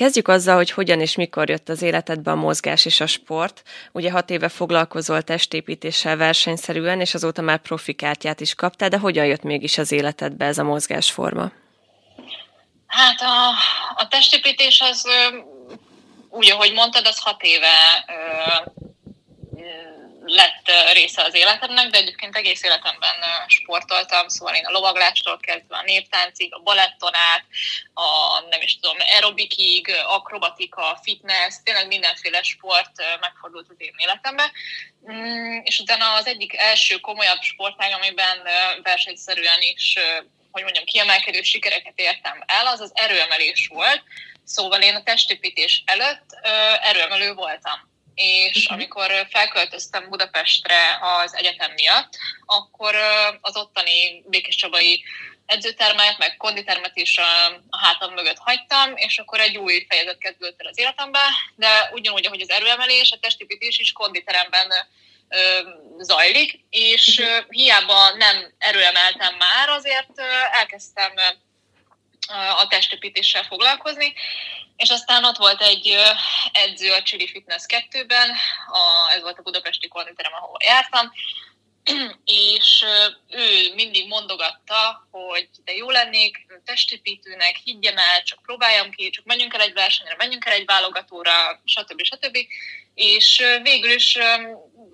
Kezdjük azzal, hogy hogyan és mikor jött az életedbe a mozgás és a sport. Ugye hat éve foglalkozol testépítéssel versenyszerűen, és azóta már profikártyát is kaptál, de hogyan jött mégis az életedbe ez a mozgásforma? Hát a, a testépítés az úgy, ahogy mondtad, az hat éve lett része az életemnek, de egyébként egész életemben sportoltam, szóval én a lovaglástól kezdve a néptáncig, a baletton át, a nem is tudom, aerobikig, akrobatika, fitness, tényleg mindenféle sport megfordult az én életembe. Mm, és utána az egyik első komolyabb sportág, amiben versenyszerűen is hogy mondjam, kiemelkedő sikereket értem el, az az erőemelés volt. Szóval én a testépítés előtt erőemelő voltam és uh-huh. amikor felköltöztem Budapestre az egyetem miatt, akkor az ottani Békés Csabai edzőtermet, meg konditermet is a, hátam mögött hagytam, és akkor egy új fejezet kezdődött el az életembe, de ugyanúgy, ahogy az erőemelés, a testépítés is konditeremben zajlik, és uh-huh. hiába nem erőemeltem már, azért elkezdtem a testépítéssel foglalkozni, és aztán ott volt egy edző a Chili Fitness 2-ben, a, ez volt a budapesti konditerem, ahol jártam, és ő mindig mondogatta, hogy de jó lennék testépítőnek, higgyem el, csak próbáljam ki, csak menjünk el egy versenyre, menjünk el egy válogatóra, stb. stb. És végül is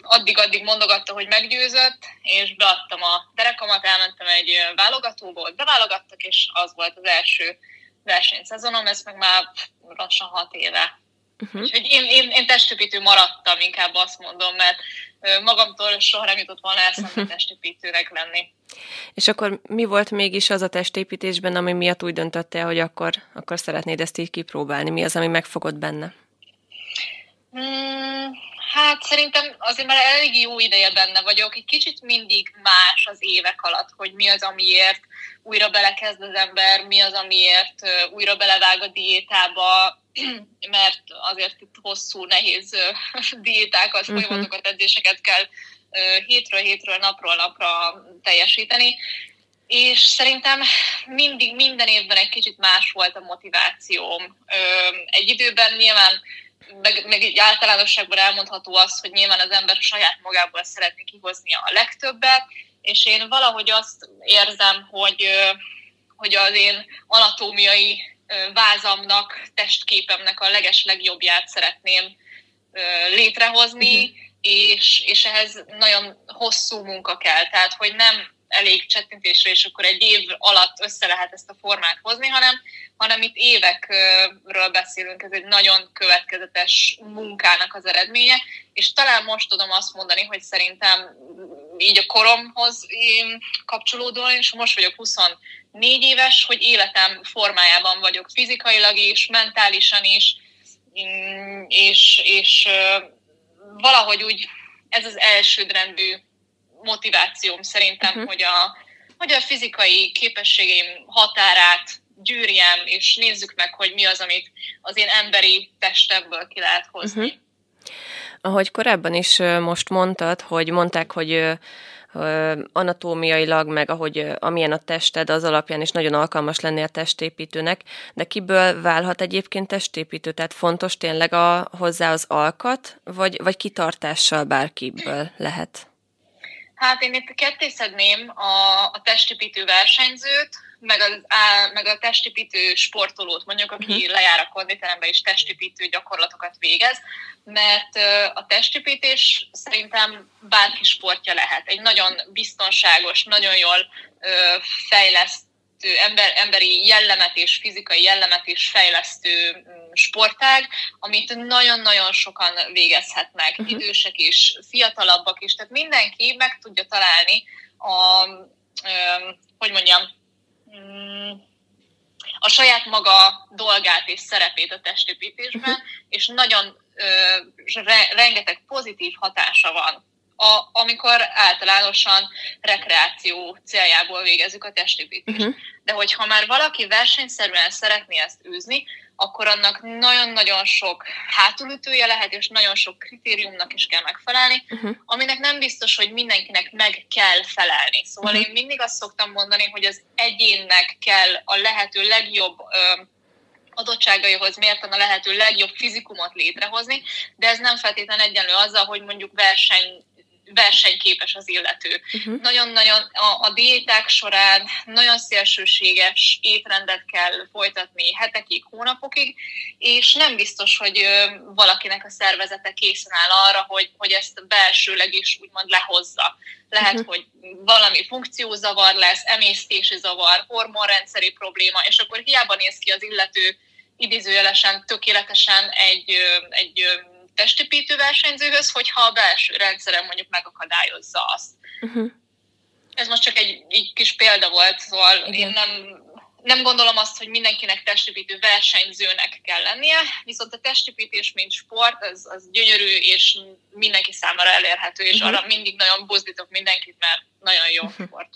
addig-addig mondogatta, hogy meggyőzött, és beadtam a derekamat, elmentem egy válogatóba, ott beválogattak, és az volt az első versenyszezonom, ez meg már lassan hat éve. Uh-huh. Úgyhogy én, én, én testépítő maradtam, inkább azt mondom, mert magamtól soha nem jutott volna eszembe uh-huh. testépítőnek lenni. És akkor mi volt mégis az a testépítésben, ami miatt úgy döntöttél, hogy akkor, akkor szeretnéd ezt így kipróbálni? Mi az, ami megfogott benne? Hmm, Hát szerintem azért már elég jó ideje benne vagyok. Egy kicsit mindig más az évek alatt, hogy mi az, amiért újra belekezd az ember, mi az, amiért újra belevág a diétába, mert azért itt hosszú, nehéz diétákat, uh-huh. folyamatokat, edzéseket kell hétről hétről, napról napra teljesíteni. És szerintem mindig, minden évben egy kicsit más volt a motivációm. Egy időben nyilván meg, meg így általánosságban elmondható az, hogy nyilván az ember saját magából szeretné kihozni a legtöbbet, és én valahogy azt érzem, hogy, hogy az én anatómiai vázamnak, testképemnek a leges legjobbját szeretném létrehozni, uh-huh. és, és ehhez nagyon hosszú munka kell. Tehát, hogy nem elég csettintésre, és akkor egy év alatt össze lehet ezt a formát hozni, hanem, hanem itt évekről beszélünk, ez egy nagyon következetes munkának az eredménye, és talán most tudom azt mondani, hogy szerintem így a koromhoz kapcsolódóan, és most vagyok 24 éves, hogy életem formájában vagyok fizikailag is, mentálisan is, és, és valahogy úgy ez az elsődrendű motivációm szerintem, uh-huh. hogy, a, hogy a fizikai képességeim határát gyűrjem, és nézzük meg, hogy mi az, amit az én emberi testemből ki lehet hozni. Uh-huh. Ahogy korábban is most mondtad, hogy mondták, hogy anatómiailag, meg ahogy amilyen a tested, az alapján is nagyon alkalmas lenni a testépítőnek, de kiből válhat egyébként testépítő? Tehát fontos tényleg a, hozzá az alkat, vagy, vagy kitartással bárkiből lehet? Hát én itt kettészedném a, a testépítő versenyzőt, meg, az, á, meg a testépítő sportolót, mondjuk, aki uh-huh. lejár a konditerembe és testépítő gyakorlatokat végez, mert a testépítés szerintem bárki sportja lehet. Egy nagyon biztonságos, nagyon jól fejleszt ember, emberi jellemet és fizikai jellemet is fejlesztő mm, sportág, amit nagyon-nagyon sokan végezhetnek, uh-huh. idősek is, fiatalabbak is, tehát mindenki meg tudja találni a, hogy mondjam, mm, a saját maga dolgát és szerepét a testépítésben, uh-huh. és nagyon re, rengeteg pozitív hatása van a, amikor általánosan rekreáció céljából végezzük a testépítést. Uh-huh. De hogyha már valaki versenyszerűen szeretné ezt űzni, akkor annak nagyon-nagyon sok hátulütője lehet, és nagyon sok kritériumnak is kell megfelelni, uh-huh. aminek nem biztos, hogy mindenkinek meg kell felelni. Szóval uh-huh. én mindig azt szoktam mondani, hogy az egyénnek kell a lehető legjobb ö, adottságaihoz mérten a lehető legjobb fizikumot létrehozni, de ez nem feltétlenül egyenlő azzal, hogy mondjuk verseny versenyképes az illető. Uh-huh. Nagyon-nagyon a, a diéták során nagyon szélsőséges étrendet kell folytatni hetekig, hónapokig, és nem biztos, hogy valakinek a szervezete készen áll arra, hogy, hogy ezt belsőleg is úgymond lehozza. Lehet, uh-huh. hogy valami funkciózavar lesz, emésztési zavar, hormonrendszeri probléma, és akkor hiába néz ki az illető idézőjelesen tökéletesen egy, egy testépítő versenyzőhöz, hogyha a belső rendszerem mondjuk megakadályozza azt. Uh-huh. Ez most csak egy, egy kis példa volt, szóval Igen. én nem, nem gondolom azt, hogy mindenkinek testépítő versenyzőnek kell lennie, viszont a testépítés, mint sport, az, az gyönyörű, és mindenki számára elérhető, és uh-huh. arra mindig nagyon buzdítok mindenkit, mert nagyon jó uh-huh. sport.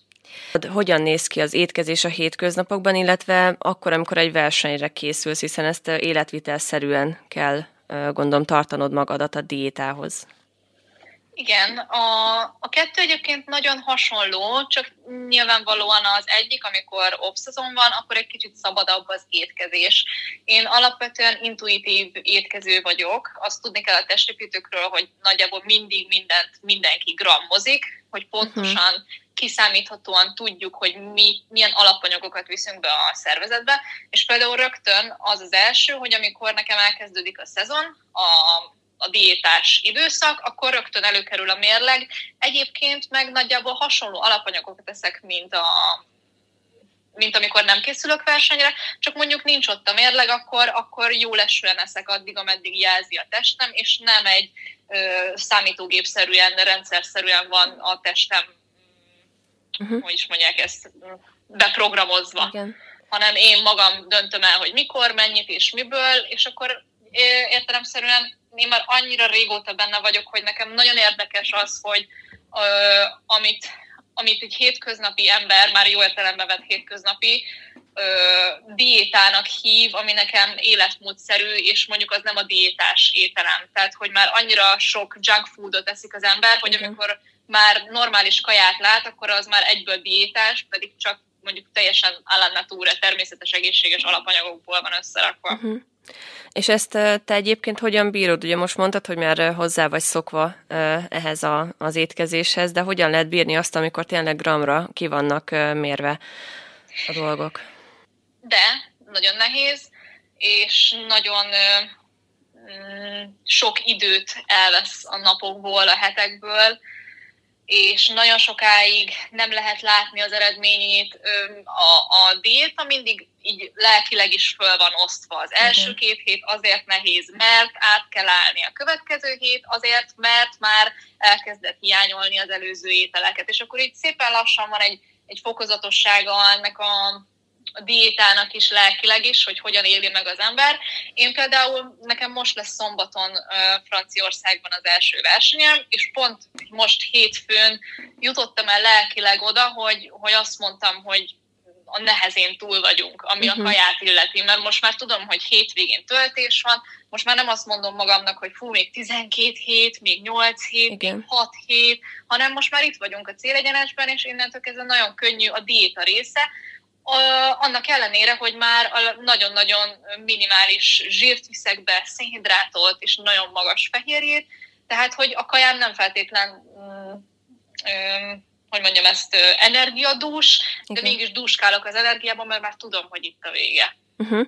Hogyan néz ki az étkezés a hétköznapokban, illetve akkor, amikor egy versenyre készülsz, hiszen ezt életvitelszerűen kell gondolom tartanod magadat a diétához. Igen, a, a kettő egyébként nagyon hasonló, csak nyilvánvalóan az egyik, amikor off van, akkor egy kicsit szabadabb az étkezés. Én alapvetően intuitív étkező vagyok, azt tudni kell a testépítőkről, hogy nagyjából mindig mindent mindenki grammozik, hogy pontosan uh-huh kiszámíthatóan tudjuk, hogy mi, milyen alapanyagokat viszünk be a szervezetbe, és például rögtön az az első, hogy amikor nekem elkezdődik a szezon, a, a diétás időszak, akkor rögtön előkerül a mérleg. Egyébként meg nagyjából hasonló alapanyagokat teszek, mint a mint amikor nem készülök versenyre, csak mondjuk nincs ott a mérleg, akkor, akkor jó lesően eszek addig, ameddig jelzi a testem, és nem egy ö, számítógépszerűen, rendszerszerűen van a testem uh-huh. hogy is mondják ezt, beprogramozva. Igen. Hanem én magam döntöm el, hogy mikor, mennyit és miből, és akkor értelemszerűen én már annyira régóta benne vagyok, hogy nekem nagyon érdekes az, hogy ö, amit, amit egy hétköznapi ember, már jó értelemben vett hétköznapi, ö, diétának hív, ami nekem életmódszerű, és mondjuk az nem a diétás ételem. Tehát, hogy már annyira sok junk foodot eszik az ember, hogy amikor már normális kaját lát, akkor az már egyből diétás, pedig csak mondjuk teljesen alannatúra, természetes egészséges alapanyagokból van összerakva. Uh-huh. És ezt te egyébként hogyan bírod? Ugye most mondtad, hogy már hozzá vagy szokva ehhez a, az étkezéshez, de hogyan lehet bírni azt, amikor tényleg gramra ki vannak mérve a dolgok? De, nagyon nehéz, és nagyon mm, sok időt elvesz a napokból, a hetekből, és nagyon sokáig nem lehet látni az eredményét. A, a diéta mindig így lelkileg is föl van osztva. Az első két hét azért nehéz, mert át kell állni. A következő hét azért, mert már elkezdett hiányolni az előző ételeket. És akkor így szépen lassan van egy, egy fokozatossága ennek a, diétának is lelkileg is, hogy hogyan éli meg az ember. Én például, nekem most lesz szombaton uh, Franciaországban az első versenyem, és pont most hétfőn jutottam el lelkileg oda, hogy, hogy azt mondtam, hogy a nehezén túl vagyunk, ami uh-huh. a mhm. kaját illeti, mert most már tudom, hogy hétvégén töltés van, most már nem azt mondom magamnak, hogy fú, még 12 hét, még 8 hét, Igen. még 6 hét, hanem most már itt vagyunk a célegyenesben, és innentől kezdve nagyon könnyű a diéta része, annak ellenére, hogy már nagyon-nagyon minimális zsírt viszek be, szénhidrátot és nagyon magas fehérjét, tehát hogy a kajám nem feltétlen, mm, hogy mondjam ezt, energiadús, de okay. mégis dúskálok az energiában, mert már tudom, hogy itt a vége. Uh-huh.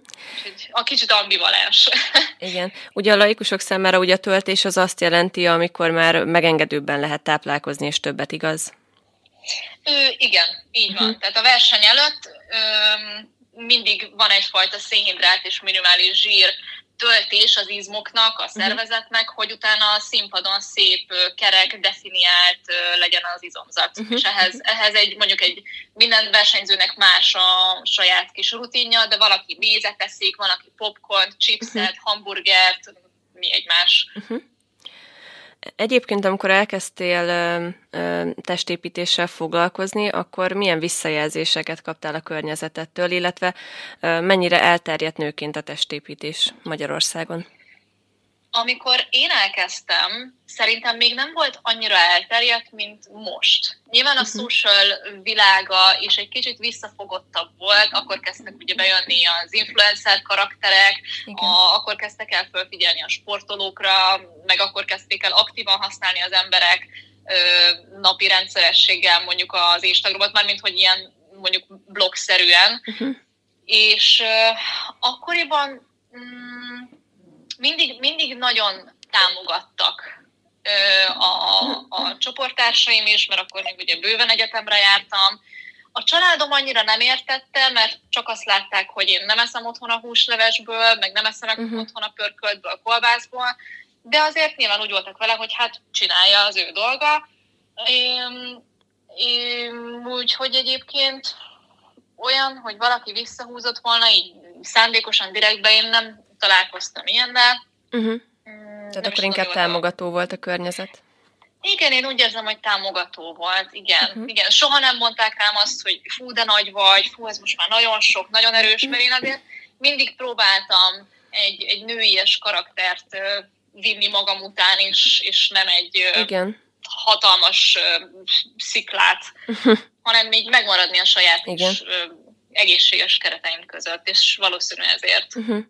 a kicsit ambivalens. Igen. Ugye a laikusok számára ugye a töltés az azt jelenti, amikor már megengedőbben lehet táplálkozni, és többet, igaz? Ő, igen, így van. Mhm. Tehát a verseny előtt ö, mindig van egyfajta szénhidrát és minimális zsír töltés az izmoknak, a mhm. szervezetnek, uh-huh. hogy utána a színpadon szép, kerek, definiált legyen az izomzat. Uh-huh. És ehhez, ehhez egy, mondjuk egy minden versenyzőnek más a saját kis rutinja, de valaki mézet eszik, van, aki popcorn, chipset, uh-huh. hamburgert, mi egymás. Uh-huh. Egyébként, amikor elkezdtél ö, ö, testépítéssel foglalkozni, akkor milyen visszajelzéseket kaptál a környezetettől, illetve ö, mennyire elterjedt nőként a testépítés Magyarországon? Amikor én elkezdtem, szerintem még nem volt annyira elterjedt, mint most. Nyilván a uh-huh. social világa is egy kicsit visszafogottabb volt, akkor kezdtek ugye bejönni az influencer karakterek, a, akkor kezdtek el felfigyelni a sportolókra, meg akkor kezdték el aktívan használni az emberek ö, napi rendszerességgel mondjuk az Instagramot, mármint hogy ilyen mondjuk blogszerűen. Uh-huh. És ö, akkoriban mm, mindig, mindig nagyon támogattak a, a csoporttársaim is, mert akkor még ugye bőven egyetemre jártam. A családom annyira nem értette, mert csak azt látták, hogy én nem eszem otthon a húslevesből, meg nem eszem uh-huh. otthon a pörköltből, a kolbászból, de azért nyilván úgy voltak vele, hogy hát csinálja az ő dolga. Úgyhogy egyébként olyan, hogy valaki visszahúzott volna, így szándékosan direktbe én nem találkoztam ilyennel. Uh-huh. Tehát akkor inkább támogató volt a környezet. Igen, én úgy érzem, hogy támogató volt, igen. Uh-huh. igen. Soha nem mondták rám azt, hogy fú, de nagy vagy, fú, ez most már nagyon sok, nagyon erős, mert én azért mindig próbáltam egy, egy nőies karaktert vinni magam után, és, és nem egy igen. hatalmas sziklát, uh-huh. hanem még megmaradni a saját igen. És, egészséges kereteim között, és valószínűleg ezért. Uh-huh.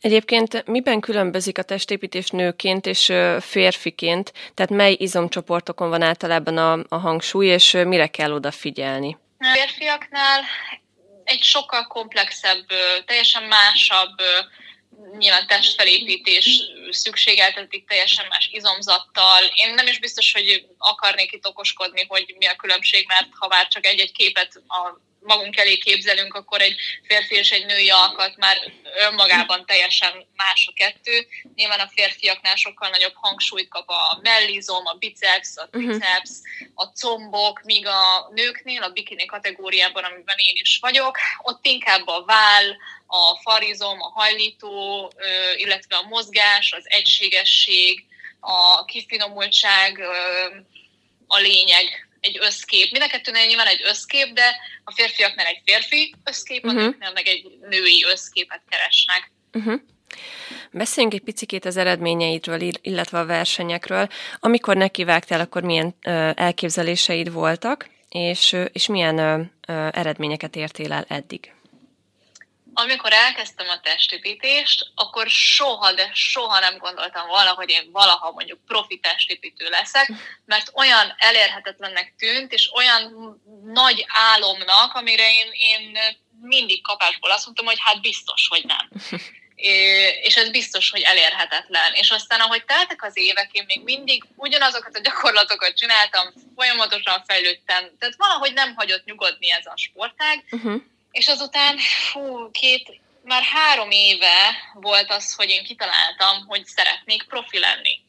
Egyébként miben különbözik a testépítés nőként és férfiként? Tehát mely izomcsoportokon van általában a, a hangsúly, és mire kell odafigyelni? Férfiaknál egy sokkal komplexebb, teljesen másabb nyilván testfelépítés szükségeltetik teljesen más izomzattal. Én nem is biztos, hogy akarnék itt okoskodni, hogy mi a különbség, mert ha már csak egy-egy képet a magunk elé képzelünk, akkor egy férfi és egy női alkat már önmagában teljesen más a kettő. Nyilván a férfiaknál sokkal nagyobb hangsúlyt kap a mellizom, a biceps, a mhm. triceps, a combok, míg a nőknél, a bikini kategóriában, amiben én is vagyok, ott inkább a váll, a farizom, a hajlító, illetve a mozgás, az egységesség, a kifinomultság a lényeg egy összkép. Mind a kettőnél nyilván egy összkép, de a férfiaknál egy férfi összkép, uh-huh. a mhm. nőknél meg egy női összképet keresnek. Uh-huh. Beszéljünk egy picit az eredményeidről, illetve a versenyekről. Amikor nekivágtál, akkor milyen elképzeléseid voltak, és, és milyen eredményeket értél el eddig? Amikor elkezdtem a testépítést, akkor soha, de soha nem gondoltam volna, hogy én valaha mondjuk profi testépítő leszek, mert olyan elérhetetlennek tűnt, és olyan nagy álomnak, amire én, én mindig kapásból azt mondtam, hogy hát biztos, hogy nem. és ez biztos, hogy elérhetetlen. És aztán, ahogy teltek az évek, én még mindig ugyanazokat a gyakorlatokat csináltam, folyamatosan fejlődtem, tehát valahogy nem hagyott nyugodni ez a sportág, uh-huh. És azután, hú, két, már három éve volt az, hogy én kitaláltam, hogy szeretnék profi lenni.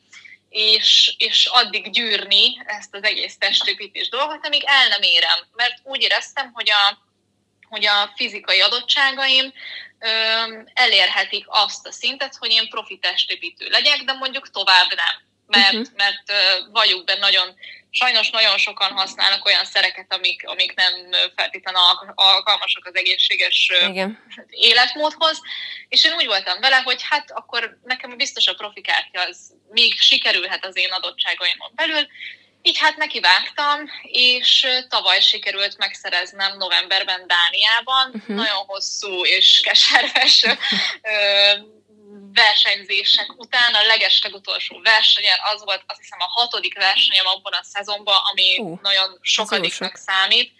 És, és addig gyűrni ezt az egész testépítés dolgot, amíg el nem érem. Mert úgy éreztem, hogy a, hogy a fizikai adottságaim ö, elérhetik azt a szintet, hogy én profi testépítő legyek, de mondjuk tovább nem. Mert, uh-huh. mert vagyunk benne nagyon sajnos nagyon sokan használnak olyan szereket, amik, amik nem feltétlenül alkalmasak az egészséges Igen. életmódhoz, és én úgy voltam vele, hogy hát akkor nekem biztos a profikártya az még sikerülhet az én adottságaimon belül, így hát nekivágtam, és tavaly sikerült megszereznem novemberben Dániában. Uh-huh. Nagyon hosszú és keserves versenyzések után a legeslegutolsó versenyen az volt azt hiszem a hatodik versenyem abban a szezonban, ami uh, nagyon sokadiknak számít,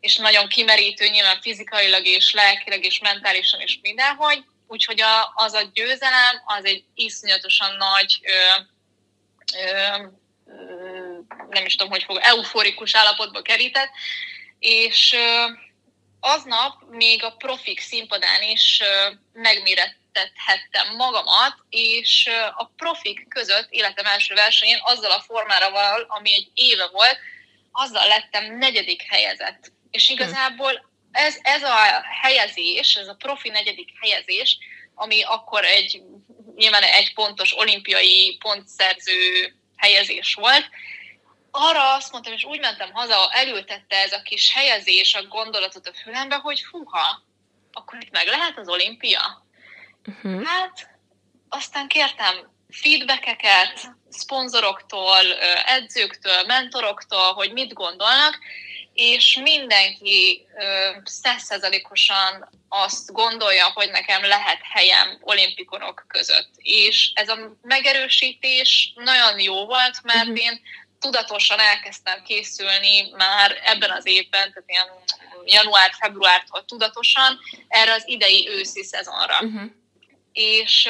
és nagyon kimerítő nyilván fizikailag és lelkileg és mentálisan is mindenhogy, úgyhogy a, az a győzelem az egy iszonyatosan nagy ö, ö, nem is tudom, hogy fog, euforikus állapotba kerített, és aznap még a profik színpadán is megmérett megmérettethettem magamat, és a profik között életem első versenyén azzal a formával, ami egy éve volt, azzal lettem negyedik helyezett. És hm. igazából ez, ez a helyezés, ez a profi negyedik helyezés, ami akkor egy nyilván egy pontos olimpiai pontszerző helyezés volt, arra azt mondtam, és úgy mentem haza, elültette ez a kis helyezés a gondolatot a fülembe, hogy húha, akkor itt meg lehet az olimpia? Uh-huh. Hát aztán kértem feedbackeket szponzoroktól, edzőktől, mentoroktól, hogy mit gondolnak, és mindenki százszerzalékosan azt gondolja, hogy nekem lehet helyem olimpikonok között. És ez a megerősítés nagyon jó volt, mert uh-huh. én tudatosan elkezdtem készülni már ebben az évben, tehát ilyen január-februártól tudatosan erre az idei őszi szezonra. Uh-huh. És,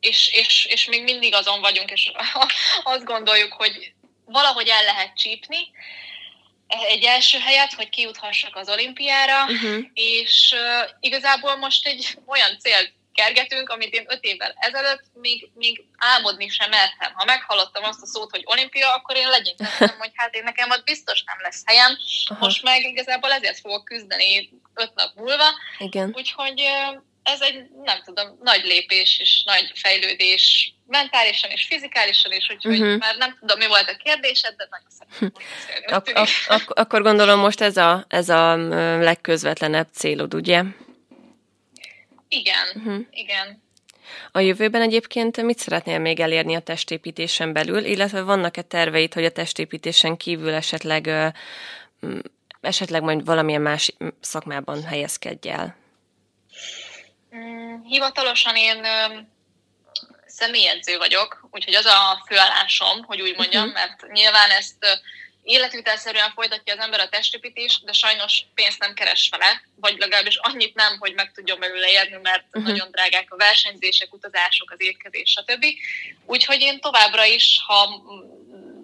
és, és, és még mindig azon vagyunk, és azt gondoljuk, hogy valahogy el lehet csípni, egy első helyet, hogy kijuthassak az olimpiára, uh-huh. és uh, igazából most egy olyan célt kergetünk, amit én öt évvel ezelőtt még, még álmodni sem mertem. Ha meghallottam azt a szót, hogy olimpia, akkor én legyintettem, hogy hát én nekem ott biztos nem lesz helyem. Aha. Most meg igazából ezért fogok küzdeni öt nap múlva. Igen. Úgyhogy ez egy, nem tudom, nagy lépés és nagy fejlődés mentálisan és fizikálisan is, úgyhogy uh-huh. már nem tudom, mi volt a kérdésed, de nagyon szeretném. Ak- ak- ak- akkor gondolom most ez a, ez a legközvetlenebb célod, ugye? Igen, uh-huh. igen. A jövőben egyébként mit szeretnél még elérni a testépítésen belül, illetve vannak-e terveid, hogy a testépítésen kívül esetleg esetleg majd valamilyen más szakmában helyezkedj el? Mm, hivatalosan én személyedző vagyok, úgyhogy az a főállásom, hogy úgy mondjam, uh-huh. mert nyilván ezt életvitelszerűen folytatja az ember a testépítés, de sajnos pénzt nem keres vele, vagy legalábbis annyit nem, hogy meg tudjon belőle érni, mert uh-huh. nagyon drágák a versenyzések, utazások, az étkezés, stb. Úgyhogy én továbbra is, ha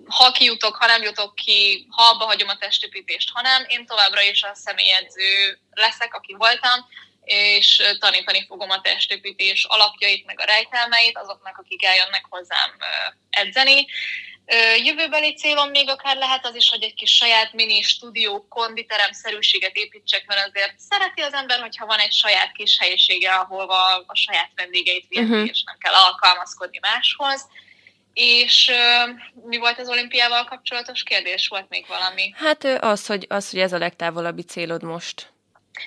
ha kijutok, ha nem jutok ki, ha abba hagyom a testépítést, ha nem, én továbbra is a személyedző leszek, aki voltam, és tanítani fogom a testépítés alapjait, meg a rejtelmeit azoknak, akik eljönnek hozzám edzeni. Jövőbeli célom még akár lehet az is, hogy egy kis saját mini stúdió, konditerem szerűséget építsek, mert azért szereti az ember, hogyha van egy saját kis helyisége, ahol a saját vendégeit viheti, uh-huh. és nem kell alkalmazkodni máshoz. És uh, mi volt az olimpiával kapcsolatos kérdés? Volt még valami? Hát az, hogy, az, hogy ez a legtávolabbi célod most.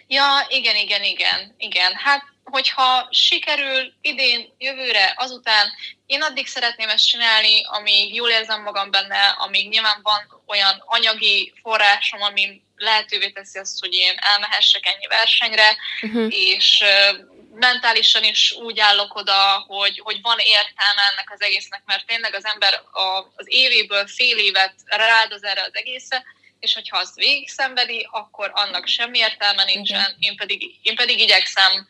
Ja, igen, igen, igen, igen. Hát, hogyha sikerül idén, jövőre, azután, én addig szeretném ezt csinálni, amíg jól érzem magam benne, amíg nyilván van olyan anyagi forrásom, ami lehetővé teszi azt, hogy én elmehessek ennyi versenyre, uh-huh. és mentálisan is úgy állok oda, hogy, hogy van értelme ennek az egésznek, mert tényleg az ember a, az évéből fél évet rádoz erre az egészre, és hogyha azt végig szenvedi, akkor annak semmi értelme nincsen, én pedig, én pedig igyekszem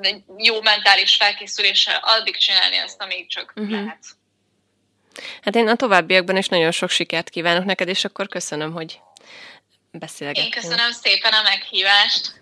egy jó mentális felkészüléssel addig csinálni ezt, amíg csak uh-huh. lehet. Hát én a továbbiakban is nagyon sok sikert kívánok neked, és akkor köszönöm, hogy beszélgettünk. Én köszönöm szépen a meghívást.